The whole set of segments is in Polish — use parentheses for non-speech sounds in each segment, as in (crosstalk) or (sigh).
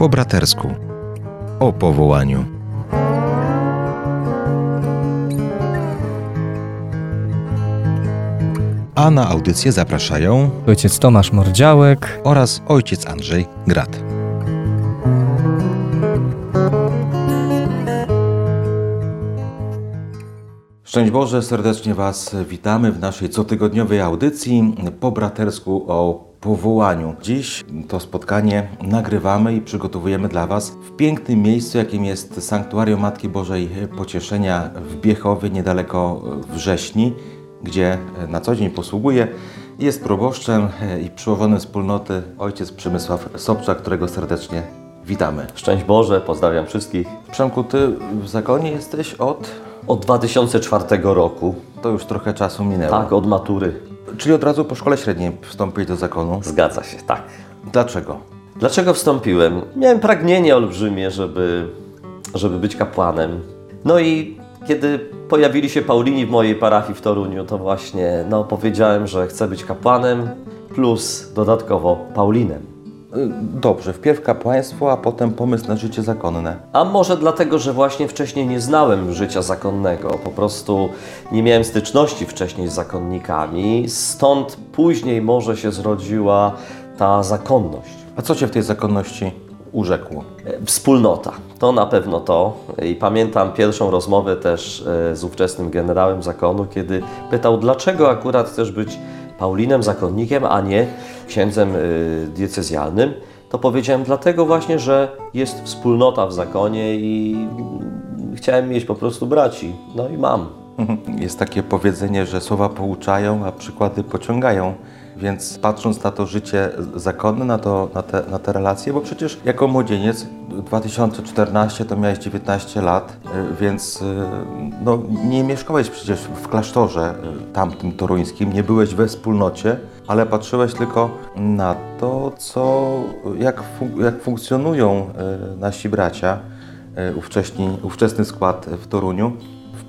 Po bratersku. O powołaniu. A na audycję zapraszają ojciec Tomasz Mordziałek oraz ojciec Andrzej Grat. Szczęść Boże, serdecznie Was witamy w naszej cotygodniowej audycji po bratersku o powołaniu. Dziś to spotkanie nagrywamy i przygotowujemy dla Was w pięknym miejscu, jakim jest Sanktuarium Matki Bożej Pocieszenia w Biechowie, niedaleko Wrześni, gdzie na co dzień posługuję. Jest proboszczem i przełożonym wspólnoty ojciec Przemysław Sobczak, którego serdecznie witamy. Szczęść Boże, pozdrawiam wszystkich. Przemku, Ty w zakonie jesteś od... Od 2004 roku, To już trochę czasu minęło. tak, od matury. Czyli od razu po szkole średniej wstąpiłeś do zakonu. Zgadza się, tak. Dlaczego? Dlaczego wstąpiłem? Miałem pragnienie olbrzymie, żeby, żeby być kapłanem. No i kiedy pojawili się Paulini w mojej parafii w Toruniu, to właśnie no, powiedziałem, że chcę być kapłanem, plus dodatkowo Paulinem. Y, Dobrze, wpierw kapłaństwo, a potem pomysł na życie zakonne. A może dlatego, że właśnie wcześniej nie znałem życia zakonnego, po prostu nie miałem styczności wcześniej z zakonnikami, stąd później może się zrodziła ta zakonność. A co Cię w tej zakonności urzekło? E, Wspólnota, to na pewno to. I pamiętam pierwszą rozmowę też e, z ówczesnym generałem zakonu, kiedy pytał, dlaczego akurat chcesz być Paulinem, zakonnikiem, a nie księdzem e, diecezjalnym. To powiedziałem dlatego właśnie, że jest wspólnota w zakonie i chciałem mieć po prostu braci. No i mam. (laughs) Jest takie powiedzenie, że słowa pouczają, a przykłady pociągają. Więc patrząc na to życie zakonne, na, to, na, te, na te relacje, bo przecież jako młodzieniec 2014 to miałeś 19 lat, y, więc y, no, nie mieszkałeś przecież w klasztorze y, tamtym toruńskim, nie byłeś we wspólnocie, ale patrzyłeś tylko na to, co, jak, fun- jak funkcjonują nasi bracia, ówcześni, ówczesny skład w Toruniu,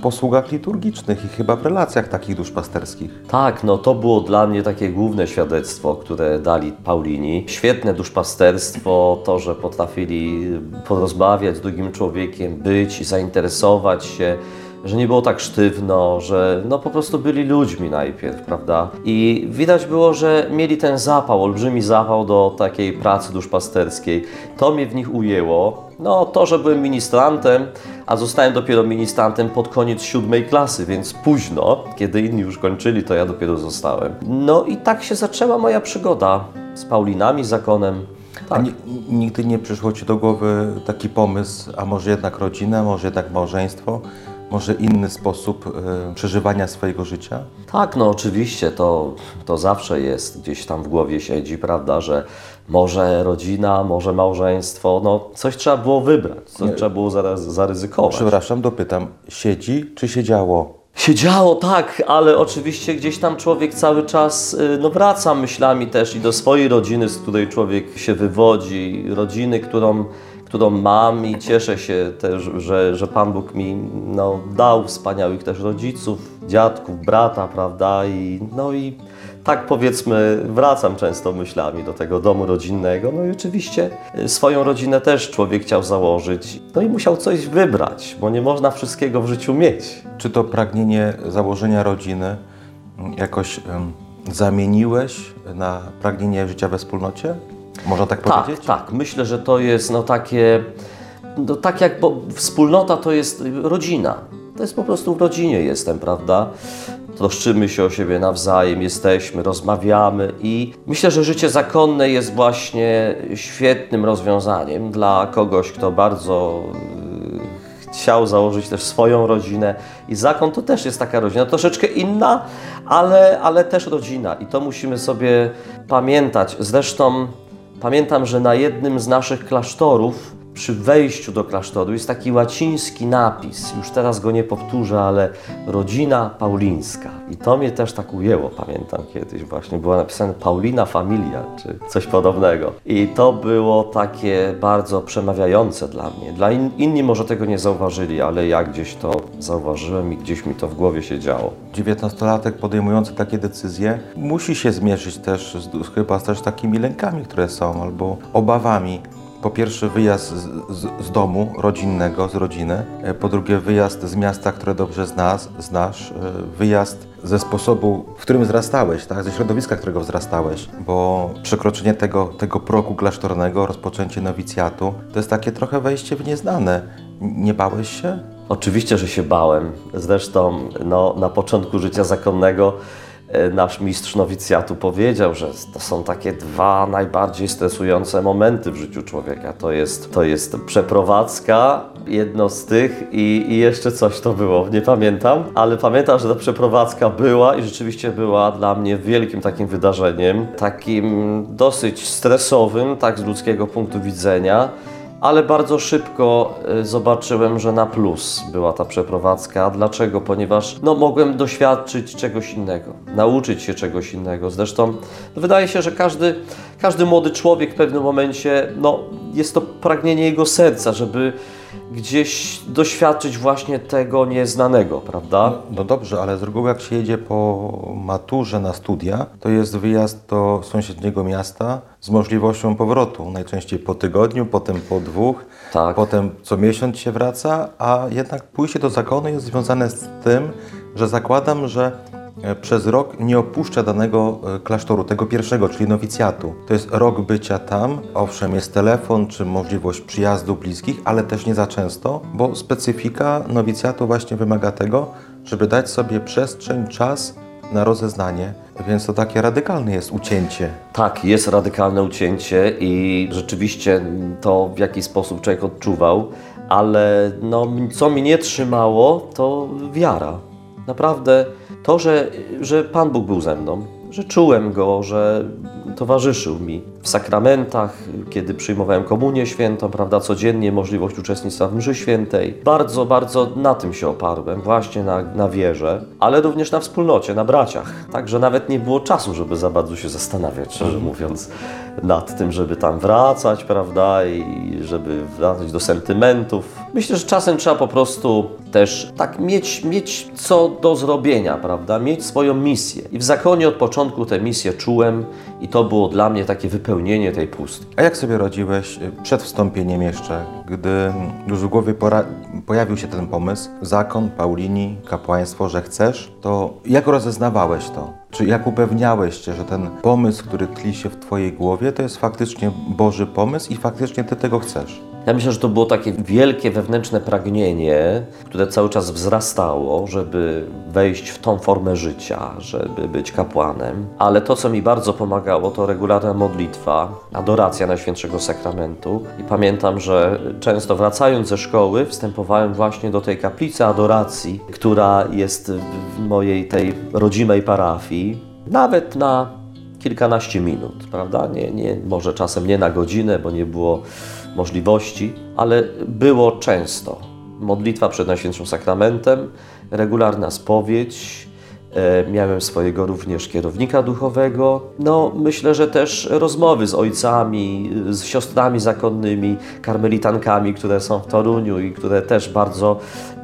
posługach liturgicznych i chyba w relacjach takich duszpasterskich. Tak, no to było dla mnie takie główne świadectwo, które dali Paulini. Świetne duszpasterstwo, to, że potrafili porozmawiać z drugim człowiekiem, być, zainteresować się, że nie było tak sztywno, że no po prostu byli ludźmi najpierw, prawda? I widać było, że mieli ten zapał, olbrzymi zapał do takiej pracy duszpasterskiej. To mnie w nich ujęło. No to, że byłem ministrantem, a zostałem dopiero ministrantem pod koniec siódmej klasy, więc późno, kiedy inni już kończyli, to ja dopiero zostałem. No i tak się zaczęła moja przygoda z Paulinami, zakonem. A ni- nigdy nie przyszło Ci do głowy taki pomysł, a może jednak rodzina, może jednak małżeństwo, może inny sposób e, przeżywania swojego życia? Tak, no oczywiście, to, to zawsze jest, gdzieś tam w głowie siedzi, prawda, że może rodzina, może małżeństwo, no coś trzeba było wybrać, coś trzeba było zaraz zaryzykować. Przepraszam, dopytam, siedzi czy siedziało? Siedziało tak, ale oczywiście gdzieś tam człowiek cały czas y, no, wraca myślami też i do swojej rodziny, z której człowiek się wywodzi, rodziny, którą, którą mam i cieszę się też, że, że Pan Bóg mi no, dał wspaniałych też rodziców, dziadków, brata, prawda? I, no i tak powiedzmy wracam często myślami do tego domu rodzinnego. No i oczywiście y, swoją rodzinę też człowiek chciał założyć. No i musiał coś wybrać, bo nie można wszystkiego w życiu mieć. Czy to pragnienie założenia rodziny mm, jakoś zamieniłeś na pragnienie życia we wspólnocie? Można tak Tak, powiedzieć? tak. Myślę, że to jest no takie, no tak jak, bo wspólnota to jest rodzina. To jest po prostu w rodzinie jestem, prawda? Troszczymy się o siebie nawzajem, jesteśmy, rozmawiamy i myślę, że życie zakonne jest właśnie świetnym rozwiązaniem dla kogoś, kto bardzo y, chciał założyć też swoją rodzinę i zakon to też jest taka rodzina, troszeczkę inna, ale, ale też rodzina i to musimy sobie pamiętać. Zresztą pamiętam, że na jednym z naszych klasztorów przy wejściu do klasztoru jest taki łaciński napis, już teraz go nie powtórzę, ale rodzina paulińska. I to mnie też tak ujęło, pamiętam kiedyś właśnie, było napisane Paulina Familia, czy coś podobnego. I to było takie bardzo przemawiające dla mnie. Dla in, inni może tego nie zauważyli, ale ja gdzieś to zauważyłem i gdzieś mi to w głowie się działo. Dziewiętnastolatek podejmujący takie decyzje musi się zmierzyć też z, chyba też takimi lękami, które są, albo obawami. Po pierwsze wyjazd z, z, z domu rodzinnego, z rodziny. E, Po drugie wyjazd z miasta, które dobrze znasz, znasz. E, wyjazd ze sposobu, w którym wzrastałeś, tak? ze środowiska, którego wzrastałeś. Bo przekroczenie tego, tego progu klasztornego, rozpoczęcie nowicjatu, to jest takie trochę wejście w nieznane. Nie bałeś się? Oczywiście, że się bałem. Zresztą no, na początku życia zakonnego nasz mistrz nowicjatu powiedział, że to są takie dwa najbardziej stresujące momenty w życiu człowieka. To jest, to jest przeprowadzka, jedno z tych i, i jeszcze coś to było, nie pamiętam, ale pamiętam, że ta przeprowadzka była i rzeczywiście była dla mnie wielkim takim wydarzeniem, takim dosyć stresowym, tak z ludzkiego punktu widzenia. Ale bardzo szybko y, zobaczyłem, że na plus była ta przeprowadzka. Dlaczego? Ponieważ no, mogłem doświadczyć czegoś innego, nauczyć się czegoś innego. Zresztą no, wydaje się, że każdy, każdy młody człowiek w pewnym momencie, no, jest to pragnienie jego serca, żeby gdzieś doświadczyć właśnie tego nieznanego, prawda? No dobrze, ale z reguły jak się jedzie po maturze na studia, to jest wyjazd do sąsiedniego miasta z możliwością powrotu. Najczęściej po tygodniu, potem po dwóch, Tak. potem co miesiąc się wraca, a jednak pójście do zakonu jest związane z tym, że zakładam, że przez rok nie opuszcza danego e, klasztoru, tego pierwszego, czyli nowicjatu. To jest rok bycia tam. Owszem, jest telefon czy możliwość przyjazdu bliskich, ale też nie za często, bo specyfika nowicjatu właśnie wymaga tego, żeby dać sobie przestrzeń, czas na rozeznanie, więc to takie radykalne jest ucięcie. Tak, jest radykalne ucięcie i rzeczywiście to w jaki sposób człowiek odczuwał, ale no, co mnie trzymało, to wiara. Naprawdę to, że, że Pan Bóg był ze mną, że czułem Go, że towarzyszył mi w sakramentach, kiedy przyjmowałem komunię świętą, prawda, codziennie możliwość uczestnictwa w mszy świętej. Bardzo, bardzo na tym się oparłem, właśnie na, na wierze, ale również na wspólnocie, na braciach. Także nawet nie było czasu, żeby za bardzo się zastanawiać, szczerze mówiąc, nad tym, żeby tam wracać, prawda, i żeby wracać do sentymentów. Myślę, że czasem trzeba po prostu też tak mieć, mieć co do zrobienia, prawda, mieć swoją misję. I w zakonie od początku tę misję czułem i to było dla mnie takie wypełnienie tej pustki. A jak sobie radziłeś y, przed wstąpieniem jeszcze, gdy już w głowie pojawił się ten pomysł, zakon, Paulini, kapłaństwo, że chcesz, to jak rozeznawałeś to? Czy jak upewniałeś się, że ten pomysł, który tli się w Twojej głowie, to jest faktycznie Boży pomysł i faktycznie Ty tego chcesz? Ja myślę, że to było takie wielkie wewnętrzne pragnienie, które cały czas wzrastało, żeby wejść w tą formę życia, żeby być kapłanem. Ale to, co mi bardzo pomagało, to regularna modlitwa, adoracja Najświętszego Sakramentu. I pamiętam, że często wracając ze szkoły, wstępowałem właśnie do tej kaplicy adoracji, która jest w mojej tej rodzimej parafii, nawet na kilkanaście minut, prawda? Nie, nie, może czasem nie na godzinę, bo nie było możliwości, ale było często. Modlitwa przed Najświętszym Sakramentem, regularna spowiedź, miałem swojego również kierownika duchowego. No, myślę, że też rozmowy z ojcami, z siostrami zakonnymi, karmelitankami, które są w Toruniu i które też bardzo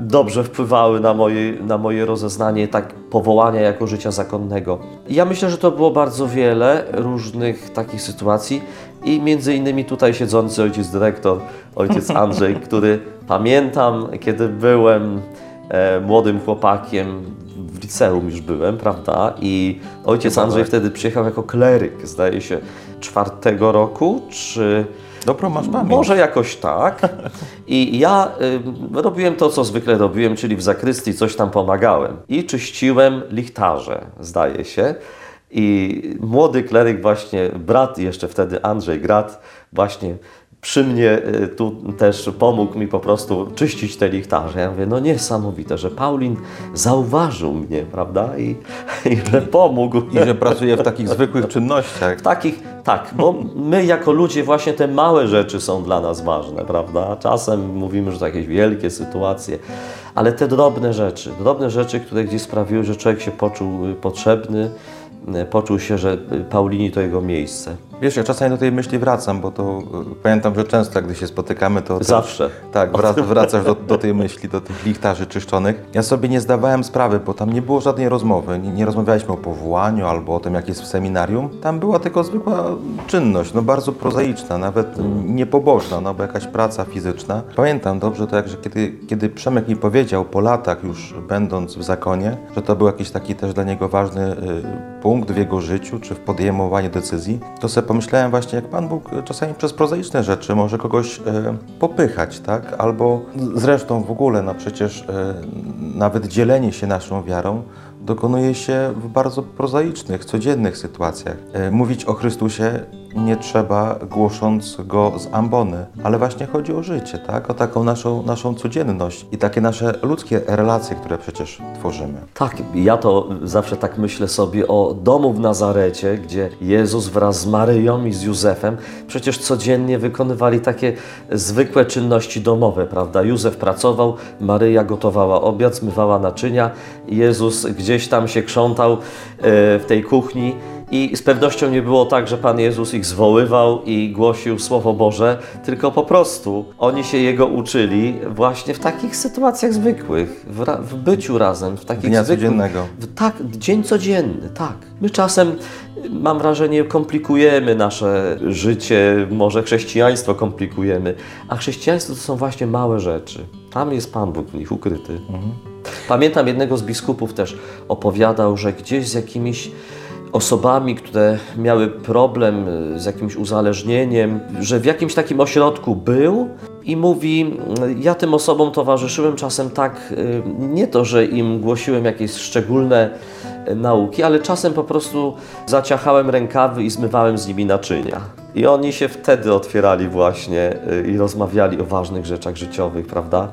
dobrze wpływały na moje, na moje rozeznanie tak powołania jako życia zakonnego. Ja myślę, że to było bardzo wiele różnych takich sytuacji i między innymi tutaj siedzący ojciec dyrektor, ojciec (laughs) Andrzej, który pamiętam, kiedy byłem e, młodym chłopakiem, w liceum już byłem, prawda? I ojciec Andrzej wtedy przyjechał jako kleryk, zdaje się, czwartego roku, czy Dobro masz pamięć. może jakoś tak. I ja y, robiłem to, co zwykle robiłem, czyli w zakrystii coś tam pomagałem. I czyściłem lichtarze, zdaje się. I młody kleryk właśnie, brat jeszcze wtedy Andrzej Grat, właśnie przy mnie y, tu też pomógł mi po prostu czyścić te lichtarze. Ja mówię, no niesamowite, że Paulin zauważył mnie, prawda? I, i że pomógł. I że pracuje w takich zwykłych czynnościach. W takich, tak, bo my jako ludzie właśnie te małe rzeczy są dla nas ważne, prawda? Czasem mówimy, że to jakieś wielkie sytuacje, ale te drobne rzeczy, drobne rzeczy, które gdzieś sprawiły, że człowiek się poczuł y, potrzebny, y, poczuł się, że Paulini to jego miejsce. Wiesz, ja czasami do tej myśli wracam, bo to y, pamiętam, że często, gdy się spotykamy, to... Zawsze. Tak, wrac, (laughs) wracasz do, do tej myśli, do tych lichtarzy czyszczonych. Ja sobie nie zdawałem sprawy, bo tam nie było żadnej rozmowy. Nie, nie rozmawialiśmy o powołaniu albo o tym, jak jest w seminarium. Tam była tylko zwykła czynność, no bardzo prozaiczna, nawet niepobożna, no bo jakaś praca fizyczna. Pamiętam dobrze to, jak, że kiedy, kiedy Przemek mi powiedział po latach już będąc w zakonie, że to był jakiś taki też dla niego ważny y, punkt w jego życiu, czy w podejmowaniu decyzji, to sobie pomyślałem właśnie, jak Pan Bóg y, czasami przez prozaiczne rzeczy może kogoś y, popychać, tak? Albo zresztą w ogóle, no przecież y, nawet dzielenie się naszą wiarą dokonuje się w bardzo prozaicznych, codziennych sytuacjach. E, Mówić o Chrystusie nie trzeba głosząc go z ambony, ale właśnie chodzi o życie, tak? O taką naszą, naszą codzienność i takie nasze ludzkie relacje, które przecież tworzymy. Tak, ja to zawsze tak myślę sobie o domu w Nazarecie, gdzie Jezus wraz z Maryją i z Józefem przecież codziennie wykonywali takie zwykłe czynności domowe, prawda? Józef pracował, Maryja gotowała obiad, zmywała naczynia, Jezus gdzieś tam się krzątał e, w tej kuchni. I z pewnością nie było tak, że Pan Jezus ich zwoływał i głosił Słowo Boże, tylko po prostu oni się Jego uczyli właśnie w takich sytuacjach zwykłych, w, ra- w byciu razem, w takich Dnia zwykłych, codziennego. w- Tak, dzień codzienny, tak. My czasem, mam wrażenie, komplikujemy nasze życie, może chrześcijaństwo komplikujemy, a chrześcijaństwo to są właśnie małe rzeczy. Tam jest Pan Bóg w nich ukryty. Pamiętam jednego z biskupów też opowiadał, że gdzieś z jakimiś osobami, które miały problem y, z jakimś uzależnieniem, że w jakimś takim ośrodku był i mówi, y, ja tym osobom towarzyszyłem czasem tak, y, nie to, że im głosiłem jakieś szczególne y, nauki, ale czasem po prostu zaciachałem rękawy i zmywałem z nimi naczynia. I oni się wtedy otwierali właśnie i rozmawiali o ważnych rzeczach życiowych, prawda?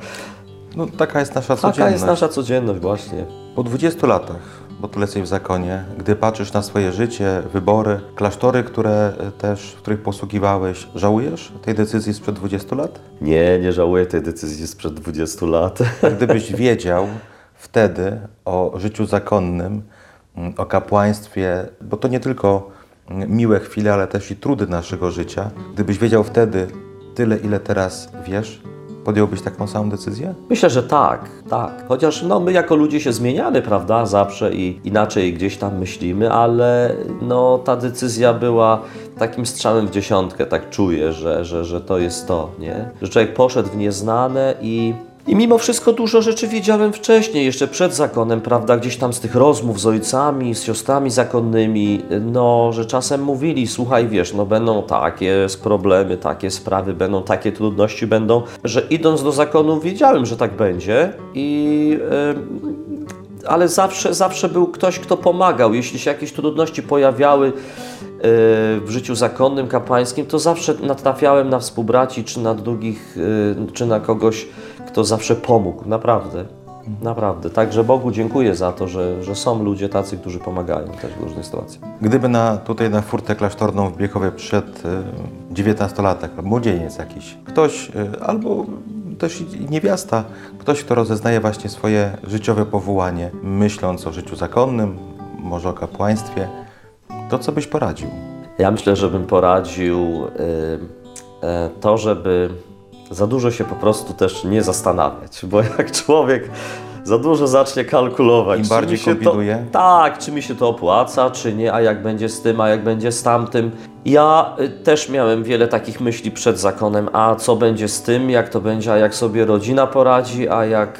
No taka jest nasza codzienność. Taka jest nasza codzienność właśnie. Po 20 latach, bo tyle jesteś w zakonie, gdy patrzysz na swoje życie, wybory, klasztory, które e, też, w których posługiwałeś, żałujesz tej decyzji sprzed 20 lat? Nie, nie żałuję tej decyzji sprzed 20 lat. Gdybyś (laughs) wiedział wtedy o życiu zakonnym, mm, o kapłaństwie, bo to nie tylko mm, miłe chwile, ale też i trudy naszego życia, gdybyś wiedział wtedy tyle, ile teraz wiesz, podjąłbyś taką samą decyzję? Myślę, że tak, tak. Chociaż no, my jako ludzie się zmieniamy, prawda, zawsze i inaczej gdzieś tam myślimy, ale no, ta decyzja była takim strzałem w dziesiątkę, tak czuję, że, że, że to jest to, nie? Że człowiek poszedł w nieznane i i mimo wszystko dużo rzeczy wiedziałem wcześniej, jeszcze przed zakonem, prawda, gdzieś tam z tych rozmów z ojcami, z siostrami zakonnymi, no, że czasem mówili, słuchaj, wiesz, no będą takie problemy, takie sprawy, będą takie trudności, będą, że idąc do zakonu wiedziałem, że tak będzie i... e, ale zawsze, zawsze był ktoś, kto pomagał. Jeśli się jakieś trudności pojawiały e, w życiu zakonnym, kapłańskim, to zawsze natrafiałem na współbraci, czy na drugich, e, czy na kogoś, kto zawsze pomógł. Naprawdę. Naprawdę. Także Bogu dziękuję za to, że, że są ludzie tacy, którzy pomagają też w różnych sytuacjach. Gdyby na, tutaj na furtę klasztorną w Biechowie przyszedł y, 19-latek, młodzieniec jakiś, ktoś y, albo też niewiasta, ktoś, kto rozeznaje właśnie swoje życiowe powołanie, myśląc o życiu zakonnym, może o kapłaństwie, to co byś poradził? Ja myślę, że bym poradził y, e, to, żeby za dużo się po prostu też nie zastanawiać, bo (laughs) jak człowiek za dużo zacznie kalkulować, Im czy bardziej kombinuje? To, tak, czy mi się to opłaca, czy nie, a jak będzie z tym, a jak będzie z tamtym. Ja y, też miałem wiele takich myśli przed zakonem, a co będzie z tym, jak to będzie, a jak sobie rodzina poradzi, a jak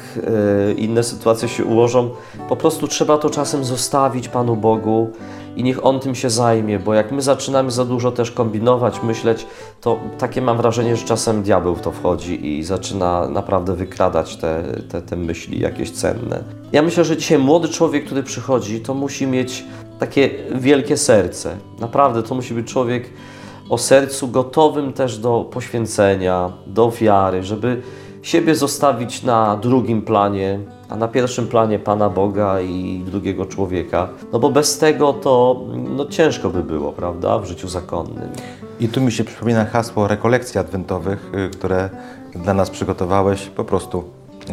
y, inne sytuacje się ułożą. Po prostu trzeba to czasem zostawić Panu Bogu i niech On tym się zajmie, bo jak my zaczynamy za dużo też kombinować, myśleć, to takie mam wrażenie, że czasem diabeł w to wchodzi i zaczyna naprawdę wykradać te, te, te myśli jakieś cenne. Ja myślę, że dzisiaj młody człowiek, który przychodzi, to musi mieć takie wielkie serce. Naprawdę, to musi być człowiek o sercu gotowym też do poświęcenia, do wiary, żeby siebie zostawić na drugim planie, a na pierwszym planie Pana Boga i drugiego człowieka. No bo bez tego to no, ciężko by było, prawda, w życiu zakonnym. I tu mi się przypomina hasło rekolekcji adwentowych, y, które dla nas przygotowałeś. Po prostu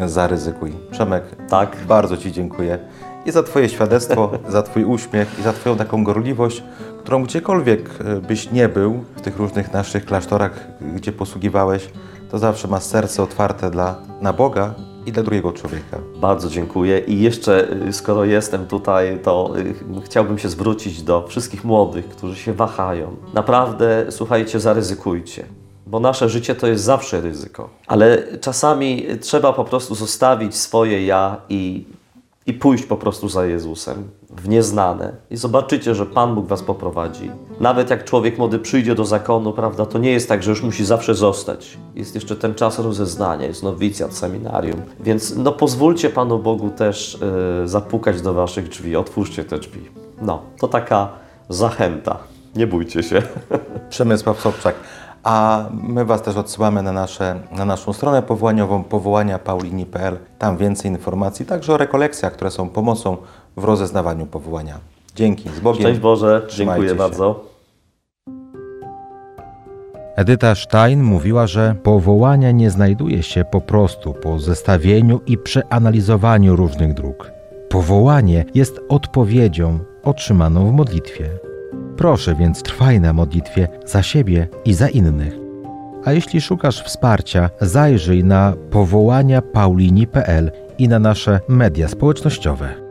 zaryzykuj. Przemek, Tak. bardzo Ci dziękuję i za Twoje świadectwo, (laughs) za Twój uśmiech i za Twoją taką gorliwość, którą gdziekolwiek e, byś nie był, w tych różnych naszych klasztorach, gdzie posługiwałeś, to zawsze masz serce otwarte dla, na Boga i dla drugiego człowieka. Bardzo dziękuję i jeszcze, y, skoro jestem tutaj, to y, chciałbym się zwrócić do wszystkich młodych, którzy się wahają. Naprawdę, słuchajcie, zaryzykujcie, bo nasze życie to jest zawsze ryzyko. Ale czasami trzeba po prostu zostawić swoje ja i, i pójść po prostu za Jezusem w nieznane i zobaczycie, że Pan Bóg was poprowadzi. Nawet jak człowiek młody przyjdzie do zakonu, prawda, to nie jest tak, że już musi zawsze zostać. Jest jeszcze ten czas rozeznania, jest nowicjat, seminarium. Więc no pozwólcie Panu Bogu też y, zapukać do waszych drzwi, otwórzcie te drzwi. No, to taka zachęta. Nie bójcie się. (laughs) Przemysław Sobczak. A my Was też odsyłamy na, nasze, na naszą stronę powołaniową powołania paulini.pl. Tam więcej informacji, także o rekolekcjach, które są pomocą w rozeznawaniu powołania. Dzięki, z Bogiem. Szczęść Boże, Trzymajcie dziękuję się. bardzo. Edyta Stein mówiła, że powołanie nie znajduje się po prostu po zestawieniu i przeanalizowaniu różnych dróg. Powołanie jest odpowiedzią otrzymaną w modlitwie. Proszę więc trwaj na modlitwie za siebie i za innych. A jeśli szukasz wsparcia, zajrzyj na powołania paulini.pl i na nasze media społecznościowe.